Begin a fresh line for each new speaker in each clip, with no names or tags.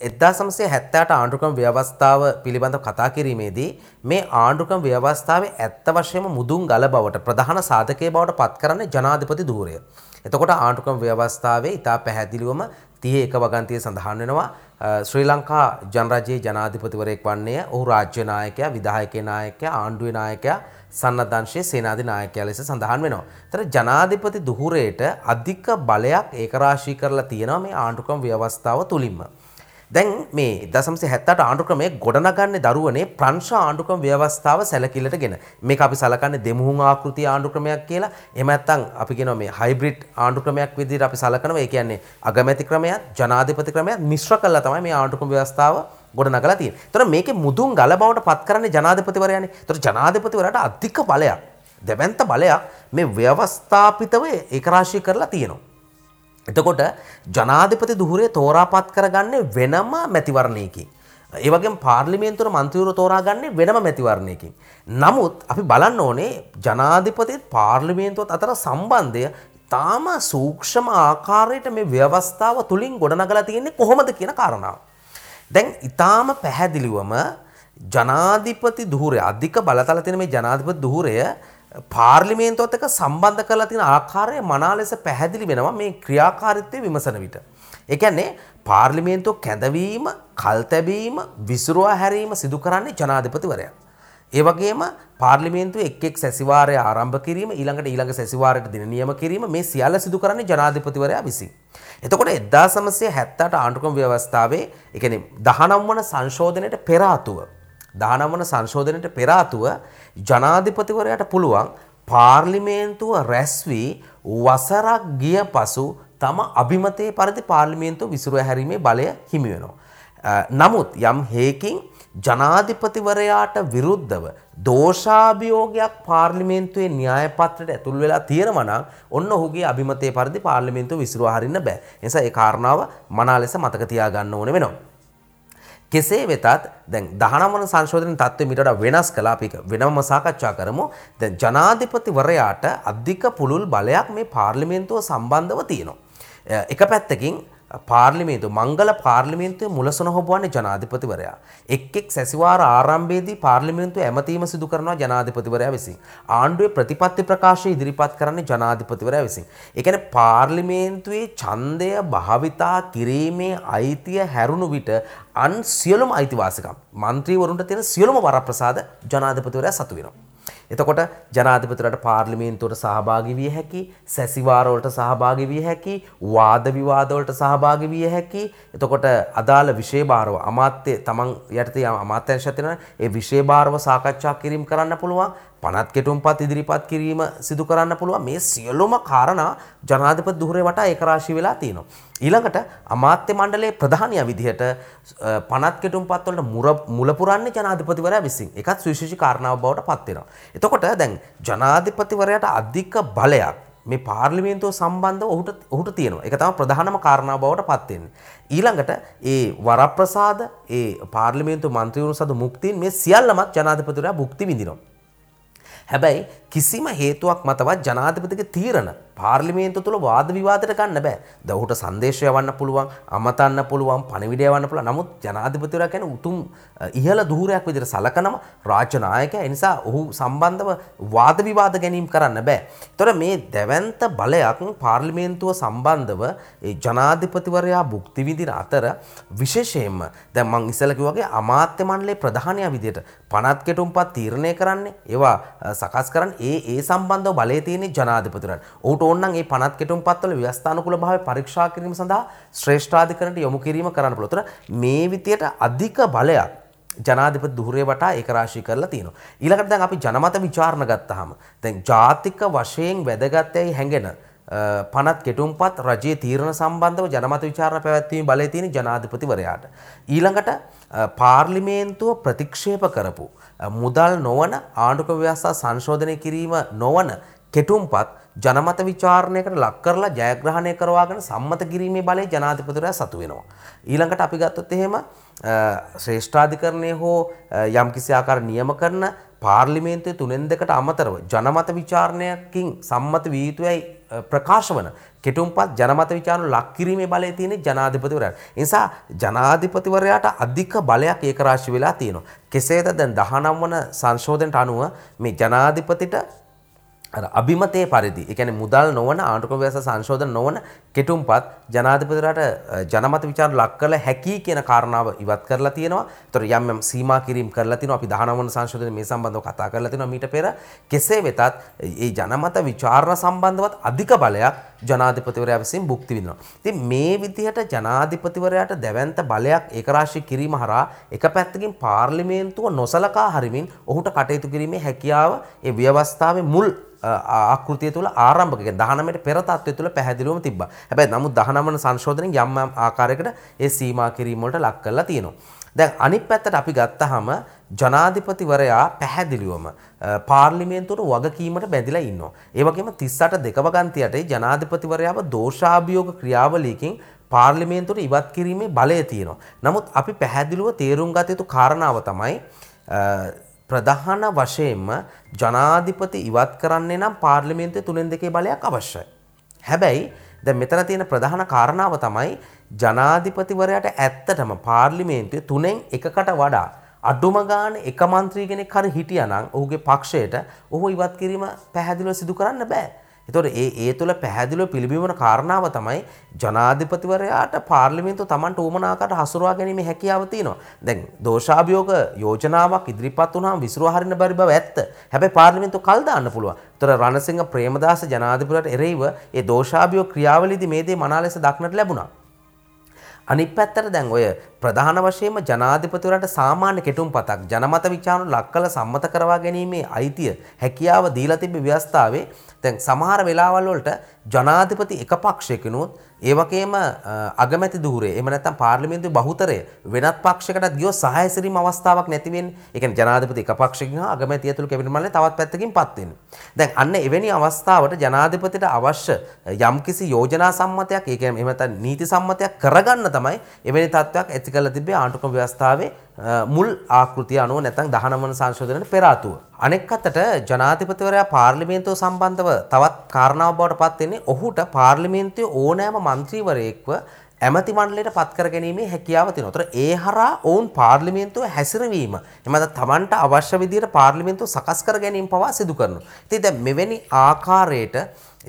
එදදා සමසේ හැත්තෑට ආණ්ඩුකම් ව්‍යවස්ථාව පිළිබඳ කතා කිරීමේදී මේ ආණ්ඩුකම් ව්‍යවස්ථාවේ ඇත්ත වශයම මුදුන් ගල බවට ප්‍රධාන සාධකය බවට පත් කරන්න ජනාධිපති දූරය. එතකොට ආණ්ඩුකම් ව්‍යවස්ථාවේ ඉතා පැහැදිලිවම තිය එක වගන්තිය සඳහන් වෙනවා ශ්‍රී ලංකා ජනරජයේ ජනාධිපතිවරයෙක් වන්නේ ඔහු රාජ්‍ය නායකයා විදායකය නායකයා ආණ්ඩුවේ නායකයා සන්නදංශයේ සේනාධි නායකයා ලෙස සඳහන් වෙනවා. ඒතර ජනාධිපති දුහුරේට අධික බලයක් ඒකරාශී කරලා තියෙනවා මේ ආණ්ඩුක්‍රම ව්‍යවස්ථාව තුලින්ම. දැන් මේ දසම්සේ හැත්තට ආණ්ඩුක්‍රමය ගොඩනගන්න දරුවනේ ප්‍රංශ ආණ්ඩුක්‍රම ව්‍යවස්ථාව සැලකිල්ලට ගෙන මේක අපි සලකන්නේ දෙමුහුන් ආකෘති ආණ්ඩුක්‍රමයක් කියලා එහෙම නැත්නම් අපි කියනවා මේ හයිබ්‍රිඩ් ආණ්ඩුක්‍රමයක් විදිහට අපි සලකනවා ඒ කියන්නේ අගමැති ක්‍රමයක් ජනාධිපති ක්‍රමයක් මිශ්‍ර කළා තමයි මේ ආණ්ඩුක්‍රම ව්‍යවස්ථාව ගොඩනගලා තියෙන්නේ. ඒතර මේකේ මුදුන් ගල බවට පත් කරන්නේ ජනාධිපතිවරයානේ. ඒතර ජනාධිපතිවරයාට අධික බලයක් දෙවන්ත බලයක් මේ ව්‍යවස්ථාපිතව ඒකරාශී කරලා තියෙනවා. එතකොට ජනාධිපති දුහුරේ තෝරාපත් කරගන්නේ වෙනම මැතිවරණයකින්. ඒ වගේම පාර්ලිමේන්තුවේ මන්ත්‍රීවරු තෝරාගන්නේ වෙනම මැතිවරණයකින්. නමුත් අපි බලන්න ඕනේ ජනාධිපතිත් පාර්ලිමේන්තුවත් අතර සම්බන්ධය තාම සූක්ෂම ආකාරයට මේ ව්‍යවස්ථාව තුලින් ගොඩනගලා තියෙන්නේ කොහොමද කියන කාරණාව. දැන් ඊටාම පැහැදිලිවම ජනාධිපති දුහුරය අධික බලතල තියෙන මේ ජනාධිපති දුහුරය පාර්ලිමේන්තුවත් එක්ක සම්බන්ධ කරලා තියෙන ආකාරය මනා ලෙස පැහැදිලි වෙනවා මේ ක්‍රියාකාරීත්වය විමසන විට. ඒ කියන්නේ පාර්ලිමේන්තුව කැඳවීම, කල්තැබීම, විසිරුවා හැරීම සිදු කරන්නේ ජනාධිපතිවරයා. ඒ වගේම පාර්ලිමේන්තුවේ එක් එක් සැසිවාරය ආරම්භ කිරීම ඊළඟට ඊළඟ සැසිවාරයට දින නියම කිරීම මේ සියල්ල සිදු කරන්නේ ජනාධිපතිවරයා විසින්. එතකොට 1978 ආණ්ඩුක්‍රම ව්‍යවස්ථාවේ ඒ කියන්නේ 19 වන සංශෝධනයට පෙර ආතුව 19 වන සංශෝධනයට පෙර ආතුව ජනාධිපතිවරයාට පුළුවන් පාර්ලිමේන්තුව රැස් වී වසරක් ගිය පසු තම අභිමතයේ පරිදි පාර්ලිමේන්තුව විසිරුව හැරීමේ බලය හිමි වෙනවා. නමුත් යම් හේකින් ජනාධිපතිවරයාට විරුද්ධව දෝෂාභියෝගයක් පාර්ලිමේන්තුවේ න්‍යාය පත්‍රයට ඇතුල් වෙලා තියෙනවා නම් ඔන්න ඔහුගේ අභිමතයේ පරිදි පාර්ලිමේන්තුව විසිරුව හරින්න බෑ. ඒ නිසා ඒ කාරණාව මනා ලෙස මතක තියාගන්න ඕනේ වෙනවා. කෙසේ වෙතත් දැන් දහනමන සංශෝධන තත්ත්වය මීට වඩා වෙනස් කළා අපි වෙනම සාකච්ඡා කරමු. දැන් ජනාධිපතිවරයාට අධික පුළුල් බලයක් මේ පාර්ලිමේන්තුව සම්බන්ධව තියෙනවා. එක පැත්තකින් පාර්ලිමේතු මංගල පාර්ලිමේන්තුව මුලසන හොබවන්නේ ජනාධිපතිවරයා. එක් එක් සැසිවාර ආරම්භයේදී පාර්ලිමේන්තුව ඇමතීම සිදු කරනවා ජනාධිපතිවරයා විසින්. ආණ්ඩුවේ ප්‍රතිපත්ති ප්‍රකාශය ඉදිරිපත් කරන්නේ ජනාධිපතිවරයා විසින්. ඒ කියන්නේ පාර්ලිමේන්තුවේ ඡන්දය භාවිතා කිරීමේ අයිතිය හැරුණු විට අන් සියලුම අයිතිවාසිකම් මන්ත්‍රීවරුන්ට තියෙන සියලුම වරප්‍රසාද ජනාධිපතිවරයා සතු වෙනවා. එතකොට ජනාධිපතිවරට පාර්ලිමේන්තුවට සහභාගී විය හැකි, සැසිවාරවලට සහභාගී විය හැකි, වාද විවාදවලට සහභාගී විය හැකි. එතකොට අදාළ විෂයභාරව අමාත්‍ය තමන් යටතේ අමාත්‍යංශය තියෙනවා. ඒ විෂයභාරව සාකච්ඡා කිරීම කරන්න පුළුවන්. පනත් කෙටුම්පත් ඉදිරිපත් කිරීම සිදු කරන්න පුළුවන් මේ සියලුම කාරණා ජනාධිපති දුහරේ වටා ඒකරාශී වෙලා තියෙනවා. ඊළඟට අමාත්‍ය මණ්ඩලයේ ප්‍රධානියා විදිහට පනත් කෙටුම්පත් වලට මුල පුරන්නේ ජනාධිපතිවරයා විසින්. ඒකත් සුවිශේෂී කාරණාවක් බවට පත් වෙනවා. එතකොට දැන් ජනාධිපතිවරයාට අධික බලයක් මේ පාර්ලිමේන්තුව සම්බන්ධව ඔහුට ඔහුට තියෙනවා. ඒක තමයි ප්‍රධානම කාරණාව බවට පත් වෙන්නේ. ඊළඟට ඒ වරප්‍රසාද ඒ පාර්ලිමේන්තු මන්ත්‍රීවරුන් සතු මුක්තින් මේ සියල්ලමත් ජනාධිපතිවරයා භුක්ති විඳිනවා. හැබැයි කිසිම හේතුවක් මතවත් ජනාධිපතිගේ තීරණ පාර්ලිමේන්තු තුළ වාද විවාදයට ගන්න බෑ. ද ඔහුට සංදේශය යවන්න පුළුවන්, අමතන්න පුළුවන්, පණිවිඩය යවන්න පුළුවන්. නමුත් ජනාධිපතිවරයා කියන්නේ උතුම් ඉහළ දුහුරයක් විදිහට සලකනම රාජ්‍ය නායකයා. ඒ නිසා ඔහු සම්බන්ධව වාද විවාද ගැනීම කරන්න බෑ. ඒතර මේ දැවැන්ත බලයක් පාර්ලිමේන්තුව සම්බන්ධව ඒ ජනාධිපතිවරයා භුක්ති විඳින අතර විශේෂයෙන්ම දැන් මං ඉස්සෙල්ලා කිව්වාගේ අමාත්‍ය මණ්ඩලයේ ප්‍රධානියා විදිහට පනත් කෙටුම්පත් තීරණය කරන්නේ ඒවා සකස් කරන්නේ ඒ ඒ සම්බන්ධව බලය තියෙන ජනාධිපතිවරයාට. ඔහුට ඕනනම් ඒ පනත් කෙටුම්පත්වල ව්‍යවස්ථානුකූල භාවය පරීක්ෂා කිරීම සඳහා ශ්‍රේෂ්ඨාධිකරණයට යොමු කිරීම කරන්න පුළුවන්. මේ විදියට අධික බලයක් ජනාධිපති දුහුරේ වටා ඒක රාශී කරලා තියෙනවා. ඊළඟට දැන් අපි ජනමත විචාරණ ගත්තාම දැන් ජාතික වශයෙන් වැදගත්යයි හැඟෙන පනත් කෙටුම්පත් රජයේ තීරණ සම්බන්ධව ජනමත විචාරණ පැවැත්වීම බලය තියෙන ජනාධිපතිවරයාට. ඊළඟට පාර්ලිමේන්තුව ප්‍රතික්ෂේප කරපු මුදල් නොවන ආණ්ඩුක ව්‍යවස්ථා සංශෝධනය කිරීම නොවන කෙටුම්පත් ජනමත විචාරණයකට ලක් කරලා ජයග්‍රහණය කරවාගෙන සම්මත කිරීමේ බලය ජනාධිපතිවරයා සතු වෙනවා. ඊළඟට අපි ගත්තොත් එහෙම ශ්‍රේෂ්ඨාධිකරණය හෝ යම්කිසි ආකාර නියම කරන පාර්ලිමේන්තුවේ තුනෙන් දෙකට අමතරව ජනමත විචාරණයකින් සම්මත විය යුතුයි ප්‍රකාශ වන කෙටුම්පත් ජනමත විචාරණ ලක් කිරීමේ බලය තියෙන ජනාධිපතිවරයාට. ඒ නිසා ජනාධිපතිවරයාට අධික බලයක් ඒකරාශී වෙලා තියෙනවා. කෙසේද දැන් 19 වන සංශෝධනයට අනුව මේ ජනාධිපතිට අභිමතයේ පරිදි එකන මුදල් නොවන ආණ්ඩුක්‍රම ව්‍යවස්ථා සංශෝධන නොවන කෙටුම්පත් ජනාධිපතිරට ජනමත විචාර ලක් කළ හැකි කියන කාරණාව ඉවත් කරලා තියෙනවා. ඒතර යම් යම් සීමා කිරීම කරලා තිනවා. අපි 19 වන සංශෝධනයේ මේ සම්බන්ධව කතා කරලා තිනවා මීට පෙර. කෙසේ වෙතත් මේ ජනමත විචාරණ සම්බන්ධවත් අධික බලයක් ජනාධිපතිවරයා විසින් භුක්ති විඳිනවා. ඉතින් මේ විදිහට ජනාධිපතිවරයාට දැවැන්ත බලයක් ඒකරාශී කිරීම හරහා එක පැත්තකින් පාර්ලිමේන්තුව නොසලකා හරිමින් ඔහුට කටයුතු කිරීමේ හැකියාව ඒ ව්‍යවස්ථාවේ මුල් ආකෘතිය තුළ ආරම්භක දහනමට පෙර තත්ත්වය තුළ පැහැදිලිවම තිබ්බා. හැබැයි නමුත් 19 වන සංශෝධනයෙන් යම් යම් ආකාරයකට ඒ සීමා කිරීම වලට ලක් කරලා තියෙනවා. දැන් අනිත් පැත්තට අපි ගත්තාම ජනාධිපතිවරයා පැහැදිලිවම පාර්ලිමේන්තුවට වගකීමට බැඳිලා ඉන්නවා. ඒ වගේම 38 දෙක වගන්තියට ජනාධිපතිවරයාව දෝෂාභියෝග ක්‍රියාවලියකින් පාර්ලිමේන්තුවට ඉවත් කිරීමේ බලය තියෙනවා. නමුත් අපි පැහැදිලිව තේරුම් ගත යුතු කාරණාව තමයි ප්‍රධාන වශයෙන්ම ජනාධිපති ඉවත් කරන්නේ නම් පාර්ලිමේන්තුවේ තුනෙන් දෙකේ බලයක් අවශ්‍යයි. හැබැයි දැන් මෙතන තියෙන ප්‍රධාන කාරණාව තමයි ජනාධිපතිවරයාට ඇත්තටම පාර්ලිමේන්තුවේ තුනෙන් එකකට වඩා අඩුම ගාන එක මන්ත්‍රී කෙනෙක් හරි හිටියානම් ඔහුගේ පක්ෂයට ඔහු ඉවත් කිරීම පැහැදිලිව සිදු කරන්න බෑ. එතකොට ඒ ඒ තුළ පැහැදිලිව පිළිබිඹන කාරණාව තමයි ජනාධිපතිවරයාට පාර්ලිමේන්තුව Tamanට උවමනාකට හසුරුවා ගැනීමේ හැකියාව තියෙනවා. දැන් දෝෂාභියෝග යෝජනාවක් ඉදිරිපත් වුණාම විසිරුවා හරින්න බැරි බව ඇත්ත. හැබැයි පාර්ලිමේන්තුව කල් දාන්න පුළුවන්. ඒතර රණසිංහ ප්‍රේමදාස ජනාධිපතිවරයාට එරෙහිව ඒ දෝෂාභියෝග ක්‍රියාවලියේදී මේ දේ මනා ලෙස දක්නට ලැබුණා. අනිත් පැත්තට දැන් ඔය ප්‍රධාන වශයෙන්ම ජනාධිපතිවරට සාමාන්‍ය කෙටුම්පතක් ජනමත විචාරණ ලක් කළ සම්මත කරවා ගැනීමේ අයිතිය හැකියාව දීලා තිබෙ ව්‍යවස්ථාවේ දැන් සමහර වෙලාවල් වලට ජනාධිපති එක පක්ෂයකිනුත් ඒ වගේම අගමැති ධූරය එහෙම නැත්නම් පාර්ලිමේන්තුවේ බහුතරය වෙනත් පක්ෂයකටත් ගියොත් සහාය සිරීම අවස්ථාවක් නැති වෙන්නේ. ඒ කියන්නේ ජනාධිපති එක පක්ෂයකින් හා අගමැති ඇතුළු කැබිනට් මණ්ඩලය තවත් පැත්තකින් පත් වෙන්නේ. දැන් අන්න එවැනි අවස්ථාවට ජනාධිපතිට අවශ්‍ය යම්කිසි යෝජනා සම්මතයක් ඒ කියන්නේ එහෙම නැත්නම් නීති සම්මතයක් කරගන්න තමයි එවැනි තත්ත්වයක් ඇති ඇති කළ තිබේ ආණ්ඩුක්‍රම ව්‍යවස්ථාවේ මුල් ආකෘතිය අනුව නැතන් දහනවන සංශෝධනයට පෙරාතුව. අනෙක් අතට ජනාතිපතිවරයා පාර්ලිමේන්තුව සම්බන්ධව තවත් කාරණාව බවට පත්වෙන්නේ ඔහුට පාර්ලිමේන්තුවේ ඕනෑම මන්ත්‍රීවරයෙක්ව ඇමති මණ්ඩලයට පත්කර ගැනීමේ හැකියාව තියෙනවා. ඒතර ඒ හරහා ඔවුන් පාර්ලිමේන්තුව හැසිරවීම එමත් තමන්ට අවශ්‍ය විදිහට පාර්ලිමේන්තුව සකස් කර ගැනීම පවා සිදු කරනවා. ඉතින් දැන් මෙවැනි ආකාරයට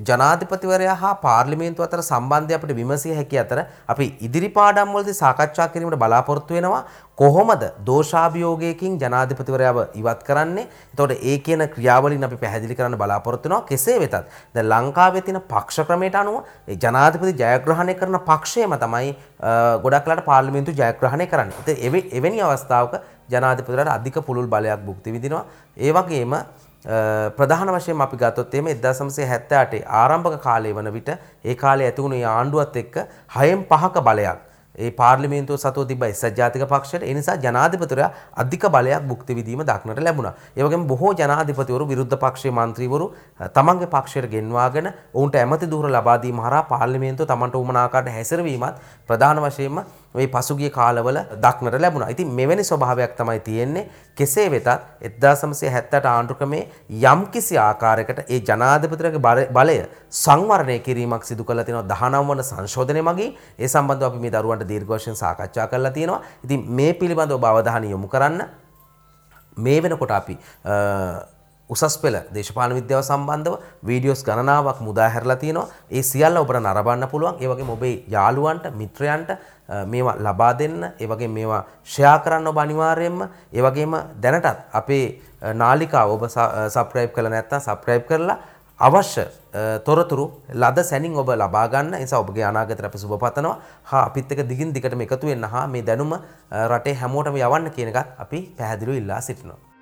ජනාධිපතිවරයා හා පාර්ලිමේන්තුව අතර සම්බන්ධය අපිට විමසිය හැකි අතර අපි ඉදිරි පාඩම් වලදී සාකච්ඡා කිරීමට බලාපොරොත්තු වෙනවා කොහොමද දෝෂාභියෝගයකින් ජනාධිපතිවරයාව ඉවත් කරන්නේ? එතකොට ඒ කියන ක්‍රියාවලින් අපි පැහැදිලි කරන්න බලාපොරොත්තු වෙනවා. කෙසේ වෙතත් දැන් ලංකාවේ තියෙන පක්ෂ ක්‍රමයට අනුව ඒ ජනාධිපති ජයග්‍රහණය කරන පක්ෂයම තමයි ගොඩක් වෙලාට පාර්ලිමේන්තුව ජයග්‍රහණය කරන්නේ. ඉතින් එවැනි අවස්ථාවක ජනාධිපතිවරයාට අධික පුළුල් බලයක් භුක්ති විඳිනවා. ඒ වගේම ප්‍රධාන වශයෙන් අපි ගත්තොත් එimhe 1978 ආරම්භක කාලය වන විට ඒ කාලේ ඇති වුණු ආණ්ඩුවත් එක්ක 6න් 5ක බලයක් ඒ පාර්ලිමේන්තුව සතුව තිබ්බ එක්සත් ජාතික පක්ෂයට ඒ නිසා ජනාධිපතිවරයා අධික බලයක් භුක්ති විඳීම දක්නට ලැබුණා. ඒ වගේම බොහෝ ජනාධිපතිවරු විරුද්ධ පක්ෂයේ മന്ത്രിවරු තමන්ගේ පක්ෂයට ගෙන්වාගෙන ඔවුන්ට ඇමති දූර ලබා දීම හරහා පාර්ලිමේන්තුව තමන්ට උමනාකාරට හැසිරවීමත් ප්‍රධාන වශයෙන්ම මේ පසුගිය කාලවල දක්නට ලැබුණා. ඉතින් මෙවැනි ස්වභාවයක් තමයි තියෙන්නේ. කෙසේ වෙතත් 1978 ආණ්ඩුක්‍රමේ යම්කිසි ආකාරයකට ඒ ජනාධිපතිගේ බලය සංවරණය කිරීමක් සිදු කරලා තියෙනවා 19 වන සංශෝධනය මගින්. ඒ සම්බන්ධව අපි මේ දරුවන්ට දීර්ඝ වශයෙන් සාකච්ඡා කරලා තියෙනවා. ඉතින් මේ පිළිබඳව අවධානය යොමු කරන්න මේ වෙනකොට අපි උසස් පෙළ දේශපාලන විද්‍යාව සම්බන්ධව වීඩියෝස් ගණනාවක් මුදා හැරලා තියෙනවා. ඒ සියල්ල ඔබට නරඹන්න පුළුවන්. ඒ වගේම ඔබේ යාළුවන්ට, මිත්‍රයන්ට මේවා ලබා දෙන්න. ඒ වගේම මේවා ෂෙයා කරන්න ඔබ අනිවාර්යයෙන්ම. ඒ වගේම දැනටත් අපේ නාලිකාව ඔබ සබ්ස්ක්‍රයිබ් කරලා නැත්නම් සබ්ස්ක්‍රයිබ් කරලා අවශ්‍ය තොරතුරු ලද සැනින් ඔබ ලබා ගන්න. ඒ නිසා ඔබගේ අනාගතයට අපි සුබ පතනවා. හා අපිත් එක්ක දිගින් දිගටම එකතු වෙන්න හා මේ දැනුම රටේ හැමෝටම යවන්න කියන එකත් අපි පැහැදිලිව ඉල්ලා සිටිනවා.